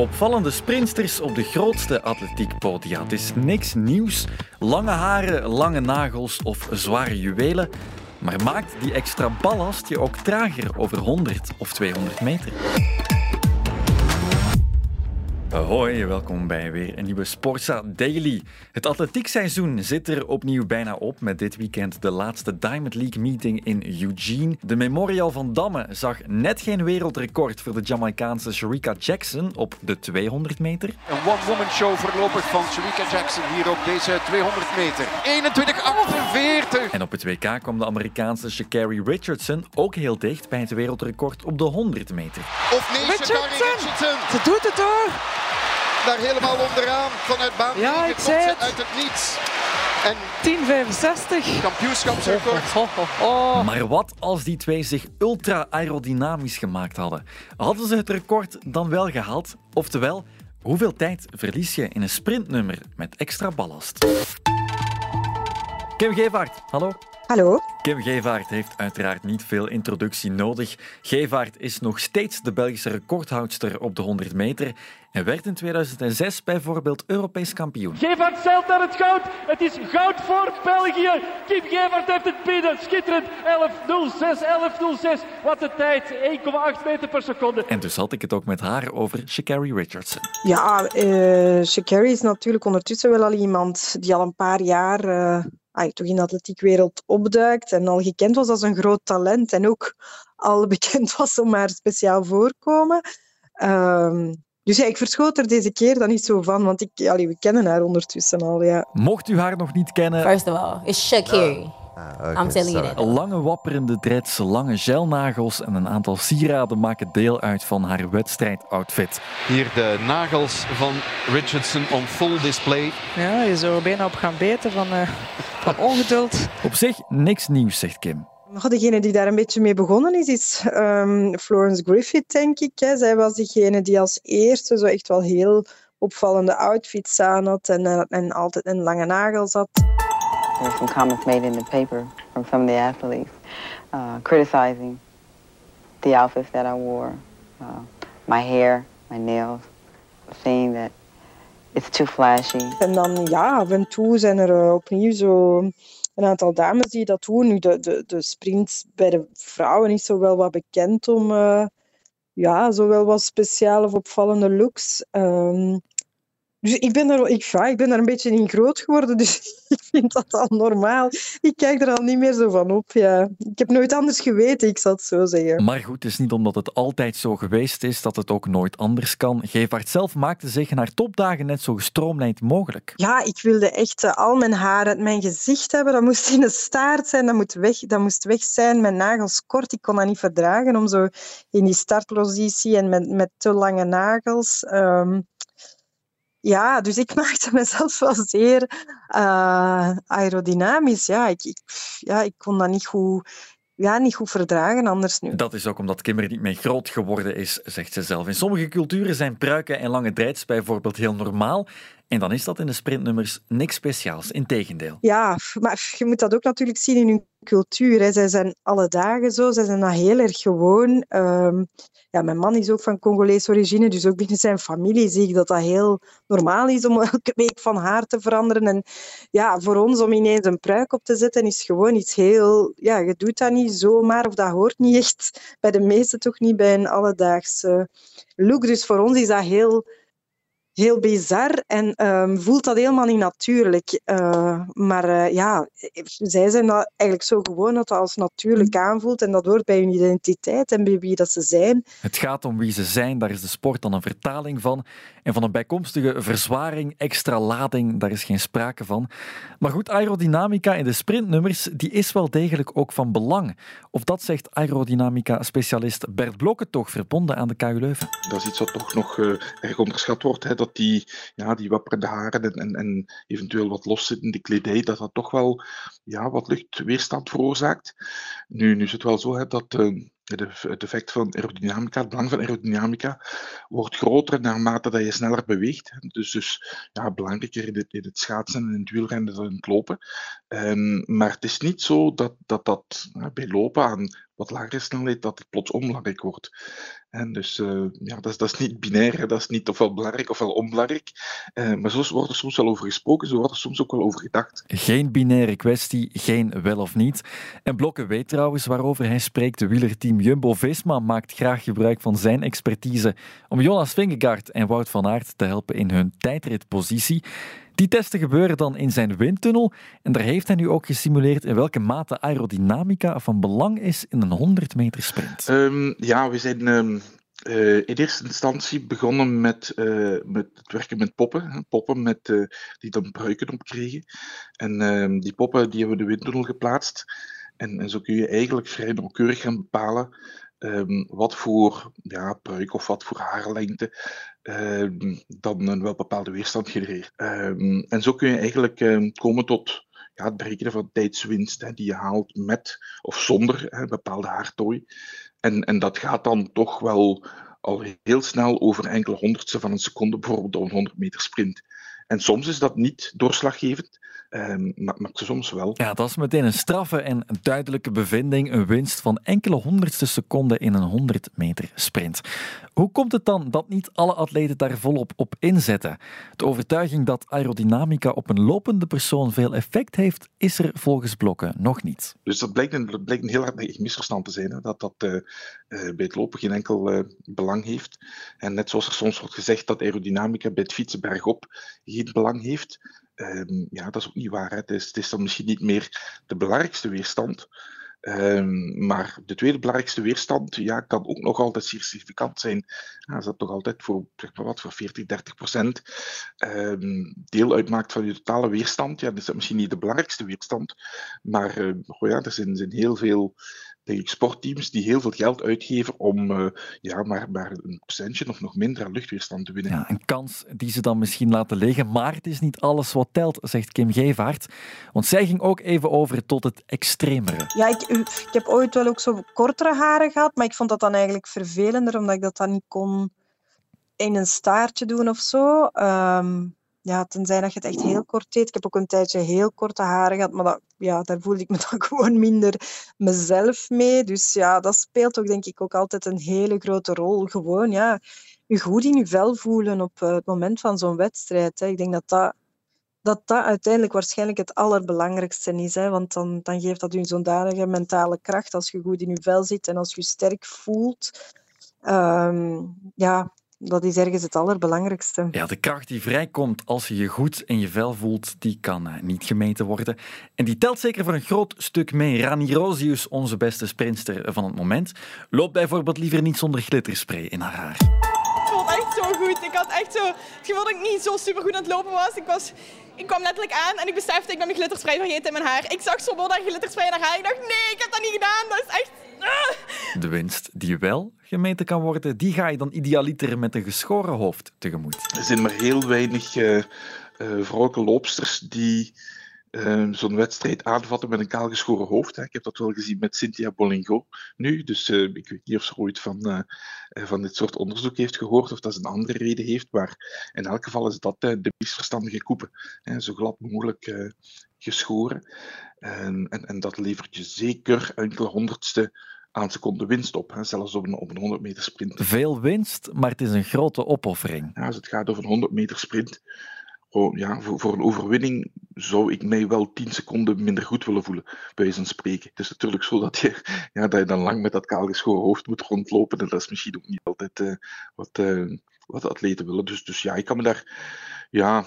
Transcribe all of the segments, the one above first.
Opvallende sprinsters op de grootste atletiekpodia. Het is niks nieuws. Lange haren, lange nagels of zware juwelen. Maar maakt die extra ballast je ook trager over 100 of 200 meter? Hoi, welkom bij weer een nieuwe Sportsa Daily. Het atletiekseizoen zit er opnieuw bijna op met dit weekend de laatste Diamond League meeting in Eugene. De Memorial van Damme zag net geen wereldrecord voor de Jamaicaanse Sharika Jackson op de 200 meter. Een one-woman show voorlopig van Sharika Jackson hier op deze 200 meter. 21,48. En op het WK kwam de Amerikaanse Sha'Carri Richardson ook heel dicht bij het wereldrecord op de 100 meter. Of nee, Sha'Carri Richardson. Ze doet het hoor! Daar helemaal onderaan vanuit baan ja, ik zei het. uit het niets. En 10,65. Kampioenschapsrecord. Oh, oh, oh. Maar wat als die twee zich ultra aerodynamisch gemaakt hadden? Hadden ze het record dan wel gehaald? Oftewel, hoeveel tijd verlies je in een sprintnummer met extra ballast? Kim Gevaert, hallo. Hallo. Kim Gevaert heeft uiteraard niet veel introductie nodig. Gevaert is nog steeds de Belgische recordhoudster op de 100 meter en werd in 2006 bijvoorbeeld Europees kampioen. Gevaert zeilt naar het goud. Het is goud voor België. Kim Gevaert heeft het binnen. Schitterend. 11.06, 11.06. Wat een tijd. 1,8 meter per seconde. En dus had ik het ook met haar over Sha'Carri Richardson. Ja, uh, Sha'Carri is natuurlijk ondertussen wel al iemand die al een paar jaar... Uh toch in de atletiekwereld opduikt en al gekend was als een groot talent en ook al bekend was om haar speciaal voorkomen. Um, dus ja, ik verschoot er deze keer dan niet zo van, want ik, allee, we kennen haar ondertussen al. Ja. Mocht u haar nog niet kennen... First of all, it's. Ah, okay, I'm telling you that. Lange wapperende dreads, lange gelnagels en een aantal sieraden maken deel uit van haar wedstrijdoutfit. Hier de nagels van Richardson on full display. Ja, je zou er bijna op gaan beten van, uh, van ongeduld. Op zich niks nieuws, zegt Kim. Degene die daar een beetje mee begonnen is, is um, Florence Griffith, denk ik. Hè. Zij was degene die als eerste zo echt wel heel opvallende outfits aan had en, uh, en altijd een lange nagels had. There's some comments made in the paper from some of the athletes uh, criticizing the outfits that I wore, uh, my hair, my nails, saying that it's too flashy. En dan ja, af en toe zijn er uh, opnieuw zo een aantal dames die dat doen. Nu, de, de, de sprint bij de vrouwen is zo wel wat bekend om uh, ja, zowel wat speciale of opvallende looks. Um, dus ik ben, er, ik, ja, ik ben daar een beetje in groot geworden, dus ik vind dat al normaal. Ik kijk er al niet meer zo van op. Ja. Ik heb nooit anders geweten, ik zal het zo zeggen. Maar goed, het is niet omdat het altijd zo geweest is dat het ook nooit anders kan. Gevaert zelf maakte zich naar topdagen net zo gestroomlijnd mogelijk. Ja, ik wilde echt uh, al mijn haar uit mijn gezicht hebben. Dat moest in de staart zijn, dat, moet weg, dat moest weg zijn. Mijn nagels kort, ik kon dat niet verdragen om zo in die startpositie en met, met te lange nagels... Um, ja, dus ik maakte mezelf wel zeer uh, aerodynamisch. Ja ik, ja, ik kon dat niet goed, ja, niet goed verdragen anders nu. Dat is ook omdat Kim er niet mee groot geworden is, zegt ze zelf. In sommige culturen zijn pruiken en lange dreads bijvoorbeeld heel normaal. En dan is dat in de sprintnummers niks speciaals, integendeel. Ja, maar je moet dat ook natuurlijk zien in hun cultuur. Hè. Zij zijn alle dagen zo, zij zijn dat heel erg gewoon. Um, ja, mijn man is ook van Congolese origine, dus ook binnen zijn familie zie ik dat dat heel normaal is om elke week van haar te veranderen. En ja, voor ons om ineens een pruik op te zetten is gewoon iets heel... Ja, je doet dat niet zomaar, of dat hoort niet echt, bij de meesten toch niet, bij een alledaagse look. Dus voor ons is dat heel heel bizar en um, voelt dat helemaal niet natuurlijk. Uh, maar uh, ja, zij zijn dat eigenlijk zo gewoon dat dat als natuurlijk aanvoelt en dat hoort bij hun identiteit en bij wie dat ze zijn. Het gaat om wie ze zijn, daar is de sport dan een vertaling van. En van een bijkomstige verzwaring, extra lading, daar is geen sprake van. Maar goed, aerodynamica in de sprintnummers, die is wel degelijk ook van belang. Of dat zegt aerodynamica-specialist Bert Blokken toch, verbonden aan de KU Leuven. Dat is iets wat toch nog uh, erg onderschat wordt, hè, dat die, ja, die wapperende haren en, en, en eventueel wat loszittende kledij, dat dat toch wel ja, wat luchtweerstand veroorzaakt. Nu, nu is het wel zo hè, dat uh, het effect van aerodynamica, het belang van aerodynamica, wordt groter naarmate dat je sneller beweegt. Dus, dus ja, belangrijker in het, het schaatsen en in het wielrennen dan in het lopen. Um, maar het is niet zo dat dat, dat bij lopen aan wat lagere snelheid, dat het plots onbelangrijk wordt. En dus uh, ja, dat is, dat is niet binair, dat is niet ofwel belangrijk ofwel onbelangrijk. Uh, maar zo wordt er soms wel over gesproken, zo wordt er soms ook wel over gedacht. Geen binaire kwestie, geen wel of niet. En Blokken weet trouwens waarover hij spreekt. De wielerteam Jumbo-Visma maakt graag gebruik van zijn expertise om Jonas Vingegaard en Wout van Aert te helpen in hun tijdritpositie. Die testen gebeuren dan in zijn windtunnel en daar heeft hij nu ook gesimuleerd in welke mate aerodynamica van belang is in een 100 meter sprint. Um, ja, we zijn um, uh, in eerste instantie begonnen met, uh, met het werken met poppen. Poppen met, uh, die dan pruiken opkregen. En ehm, die poppen die hebben we de windtunnel geplaatst. En, en zo kun je eigenlijk vrij nauwkeurig gaan bepalen um, wat voor ja, pruik of wat voor haarlengte um, dan een wel bepaalde weerstand genereert. Um, en zo kun je eigenlijk komen tot ja, het berekenen van tijdswinst hè, die je haalt met of zonder hè, bepaalde haartooi. En, en dat gaat dan toch wel al heel snel over enkele honderdste van een seconde, bijvoorbeeld een 100 meter sprint. En soms is dat niet doorslaggevend, um, maar, maar, soms wel. Ja, dat is meteen een straffe en duidelijke bevinding. Een winst van enkele honderdste seconden in een 100 meter sprint. Hoe komt het dan dat niet alle atleten daar volop op inzetten? De overtuiging dat aerodynamica op een lopende persoon veel effect heeft, is er volgens Blokken nog niet. Dus dat blijkt een, dat blijkt een heel hard misverstand te zijn, hè? dat dat uh, uh, bij het lopen geen enkel uh, belang heeft. En net zoals er soms wordt gezegd dat aerodynamica bij het fietsen bergop geen belang heeft, um, ja, dat is ook niet waar. Hè. Het, is, het is dan misschien niet meer de belangrijkste weerstand. Um, maar de tweede belangrijkste weerstand ja, kan ook nog altijd zeer significant zijn. Ja, als dat toch altijd voor, zeg maar wat, voor 40, 30 procent um, deel uitmaakt van je totale weerstand, ja, dan is dat misschien niet de belangrijkste weerstand. Maar uh, ja, er zijn, zijn heel veel denk ik, sportteams die heel veel geld uitgeven om uh, ja, maar, maar een procentje of nog minder aan luchtweerstand te winnen. Ja, een kans die ze dan misschien laten liggen, maar het is niet alles wat telt, zegt Kim Gevaert. Want zij ging ook even over tot het extremere. Ja, ik, ik heb ooit wel ook zo kortere haren gehad, maar ik vond dat dan eigenlijk vervelender, omdat ik dat dan niet kon in een staartje doen of zo. Um, ja, tenzij dat je het echt heel kort deed. Ik heb ook een tijdje heel korte haren gehad, maar dat, ja, daar voelde ik me dan gewoon minder mezelf mee. Dus ja, dat speelt ook denk ik ook altijd een hele grote rol. Gewoon, ja, je goed in je vel voelen op eh, het moment van zo'n wedstrijd. Hè. Ik denk dat dat, dat dat uiteindelijk waarschijnlijk het allerbelangrijkste is. Hè. Want dan, dan geeft dat je zo'n zodanige mentale kracht als je goed in je vel zit en als je sterk voelt. Um, ja, dat is ergens het allerbelangrijkste. Ja, de kracht die vrijkomt als je je goed in je vel voelt, die kan eh, niet gemeten worden. En die telt zeker voor een groot stuk mee. Rani Rosius, onze beste sprinster van het moment, loopt bijvoorbeeld liever niet zonder glitterspray in haar haar. Het voelt echt zo goed. Ik had echt zo het gevoel dat ik niet zo super goed aan het lopen was. Ik, was, ik kwam letterlijk aan en ik besefte, ik ben mijn glitterspray vergeten in mijn haar. Ik zag zo dat glitterspray in haar haar. Ik dacht, nee, ik heb dat niet gedaan. Dat is echt... De winst die wel gemeten kan worden, die ga je dan idealiter met een geschoren hoofd tegemoet. Er zijn maar heel weinig uh, uh, vrouwelijke loopsters die uh, zo'n wedstrijd aanvatten met een kaalgeschoren hoofd. Hè. Ik heb dat wel gezien met Cynthia Bolingo nu, dus ik weet niet of ze ooit van, van dit soort onderzoek heeft gehoord of dat ze een andere reden heeft, maar in elk geval is dat de meest verstandige koepen. Zo glad mogelijk geschoren. En, en, en, dat levert je zeker enkele honderdste aan seconde winst op, hè, zelfs op een, op een 100 meter sprint. Veel winst, maar het is een grote opoffering. Ja, als het gaat over een 100 meter sprint, oh, ja, voor, voor een overwinning zou ik mij wel 10 seconden minder goed willen voelen, bij wijze spreken. Het is natuurlijk zo dat je, ja, dat je dan lang met dat kaalgeschoren hoofd moet rondlopen en dat is misschien ook niet altijd uh, wat, uh, wat atleten willen. Dus, dus ja, ik kan me daar ja,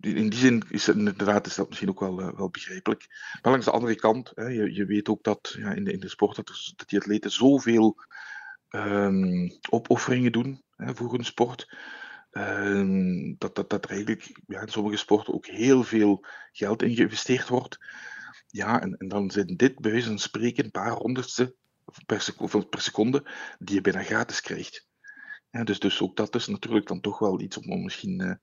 in die zin is het inderdaad is dat misschien ook wel, uh, wel begrijpelijk. Maar langs de andere kant, hè, je, je weet ook dat ja, in, de, in de sport dat, dat die atleten zoveel um, opofferingen doen hè, voor hun sport. Um, dat, dat, dat er eigenlijk ja, in sommige sporten ook heel veel geld in geïnvesteerd wordt. Ja, en, en dan zijn dit bij spreken een paar honderdste per, seconde, per seconde die je bijna gratis krijgt. Ja, dus, dus ook dat is natuurlijk dan toch wel iets om misschien uh,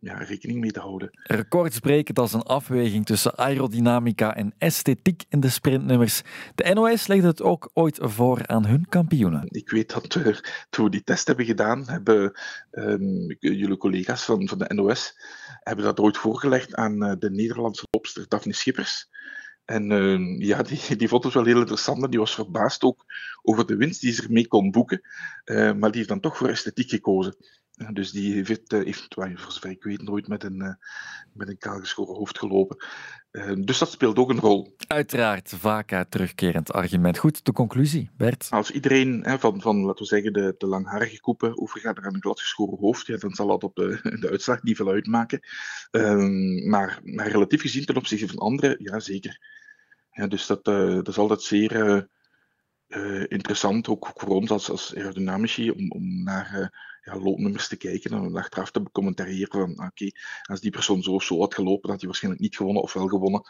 ja, rekening mee te houden. Records breken als een afweging tussen aerodynamica en esthetiek in de sprintnummers. De NOS legde het ook ooit voor aan hun kampioenen. Ik weet dat we, toen we die test hebben gedaan, hebben um, jullie collega's van, van de NOS hebben dat ooit voorgelegd aan de Nederlandse lobster Daphne Schippers. En uh, ja, die, die vond het wel heel interessant. Die was verbaasd ook over de winst die ze ermee kon boeken. Uh, maar die heeft dan toch voor esthetiek gekozen. Dus die heeft, heeft voor zover ik weet, nooit met een, met een kaalgeschoren hoofd gelopen. dus dat speelt ook een rol. Uiteraard, vaak uit terugkerend argument. Goed, de conclusie, Bert? Als iedereen hè, van, van, laten we zeggen, de, de langharige koepen overgaat naar een gladgeschoren hoofd, ja, dan zal dat op de, de uitslag niet veel uitmaken. Ehm, maar, maar relatief gezien ten opzichte van anderen, ja, zeker. Ja, dus dat, uh, dat is altijd zeer uh, interessant, ook voor ons als, als aerodynamici, om, om naar ja, loopnummers te kijken en achteraf te becommentariëren van oké, okay, als die persoon zo of zo had gelopen, had hij waarschijnlijk niet gewonnen of wel gewonnen.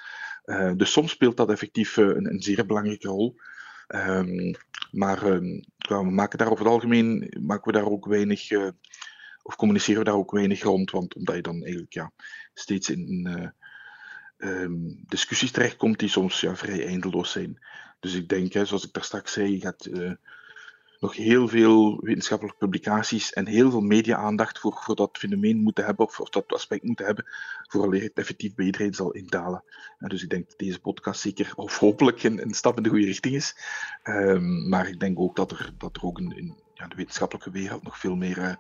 Uh, dus soms speelt dat effectief een, een, zeer belangrijke rol. Um, maar um, we maken daar over het algemeen maken we daar ook weinig, uh, of communiceren we daar ook weinig rond, want omdat je dan eigenlijk ja, steeds in, uh, um, discussies terechtkomt die soms ja, vrij eindeloos zijn. Dus ik denk, hè, zoals ik daar straks zei, je gaat uh, nog heel veel wetenschappelijke publicaties en heel veel media-aandacht voor, voor dat fenomeen moeten hebben, of, of dat aspect moeten hebben, vooraleer het effectief bij iedereen zal indalen. En dus ik denk dat deze podcast zeker, of hopelijk, een, een stap in de goede richting is. Um, maar ik denk ook dat er, dat er ook een, een ja, de wetenschappelijke wereld nog veel meer uh,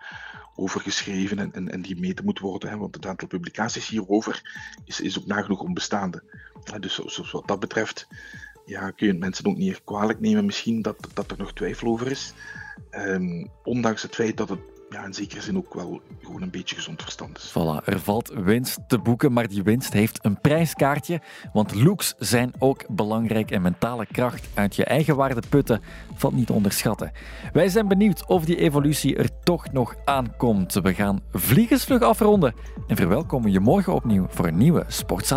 over geschreven en, en, en, die meten moet worden. Hè, want het aantal publicaties hierover is, is ook nagenoeg onbestaande. Uh, dus, dus wat dat betreft ja, kun je mensen ook niet kwalijk nemen misschien dat, dat er nog twijfel over is. Um, ondanks het feit dat het ja, in zekere zin ook wel gewoon een beetje gezond verstand is. Voilà, er valt winst te boeken, maar die winst heeft een prijskaartje. Want looks zijn ook belangrijk en mentale kracht uit je eigen waarde putten valt niet te onderschatten. Wij zijn benieuwd of die evolutie er toch nog aankomt. We gaan vliegensvlug afronden en verwelkomen je morgen opnieuw voor een nieuwe Sportsa.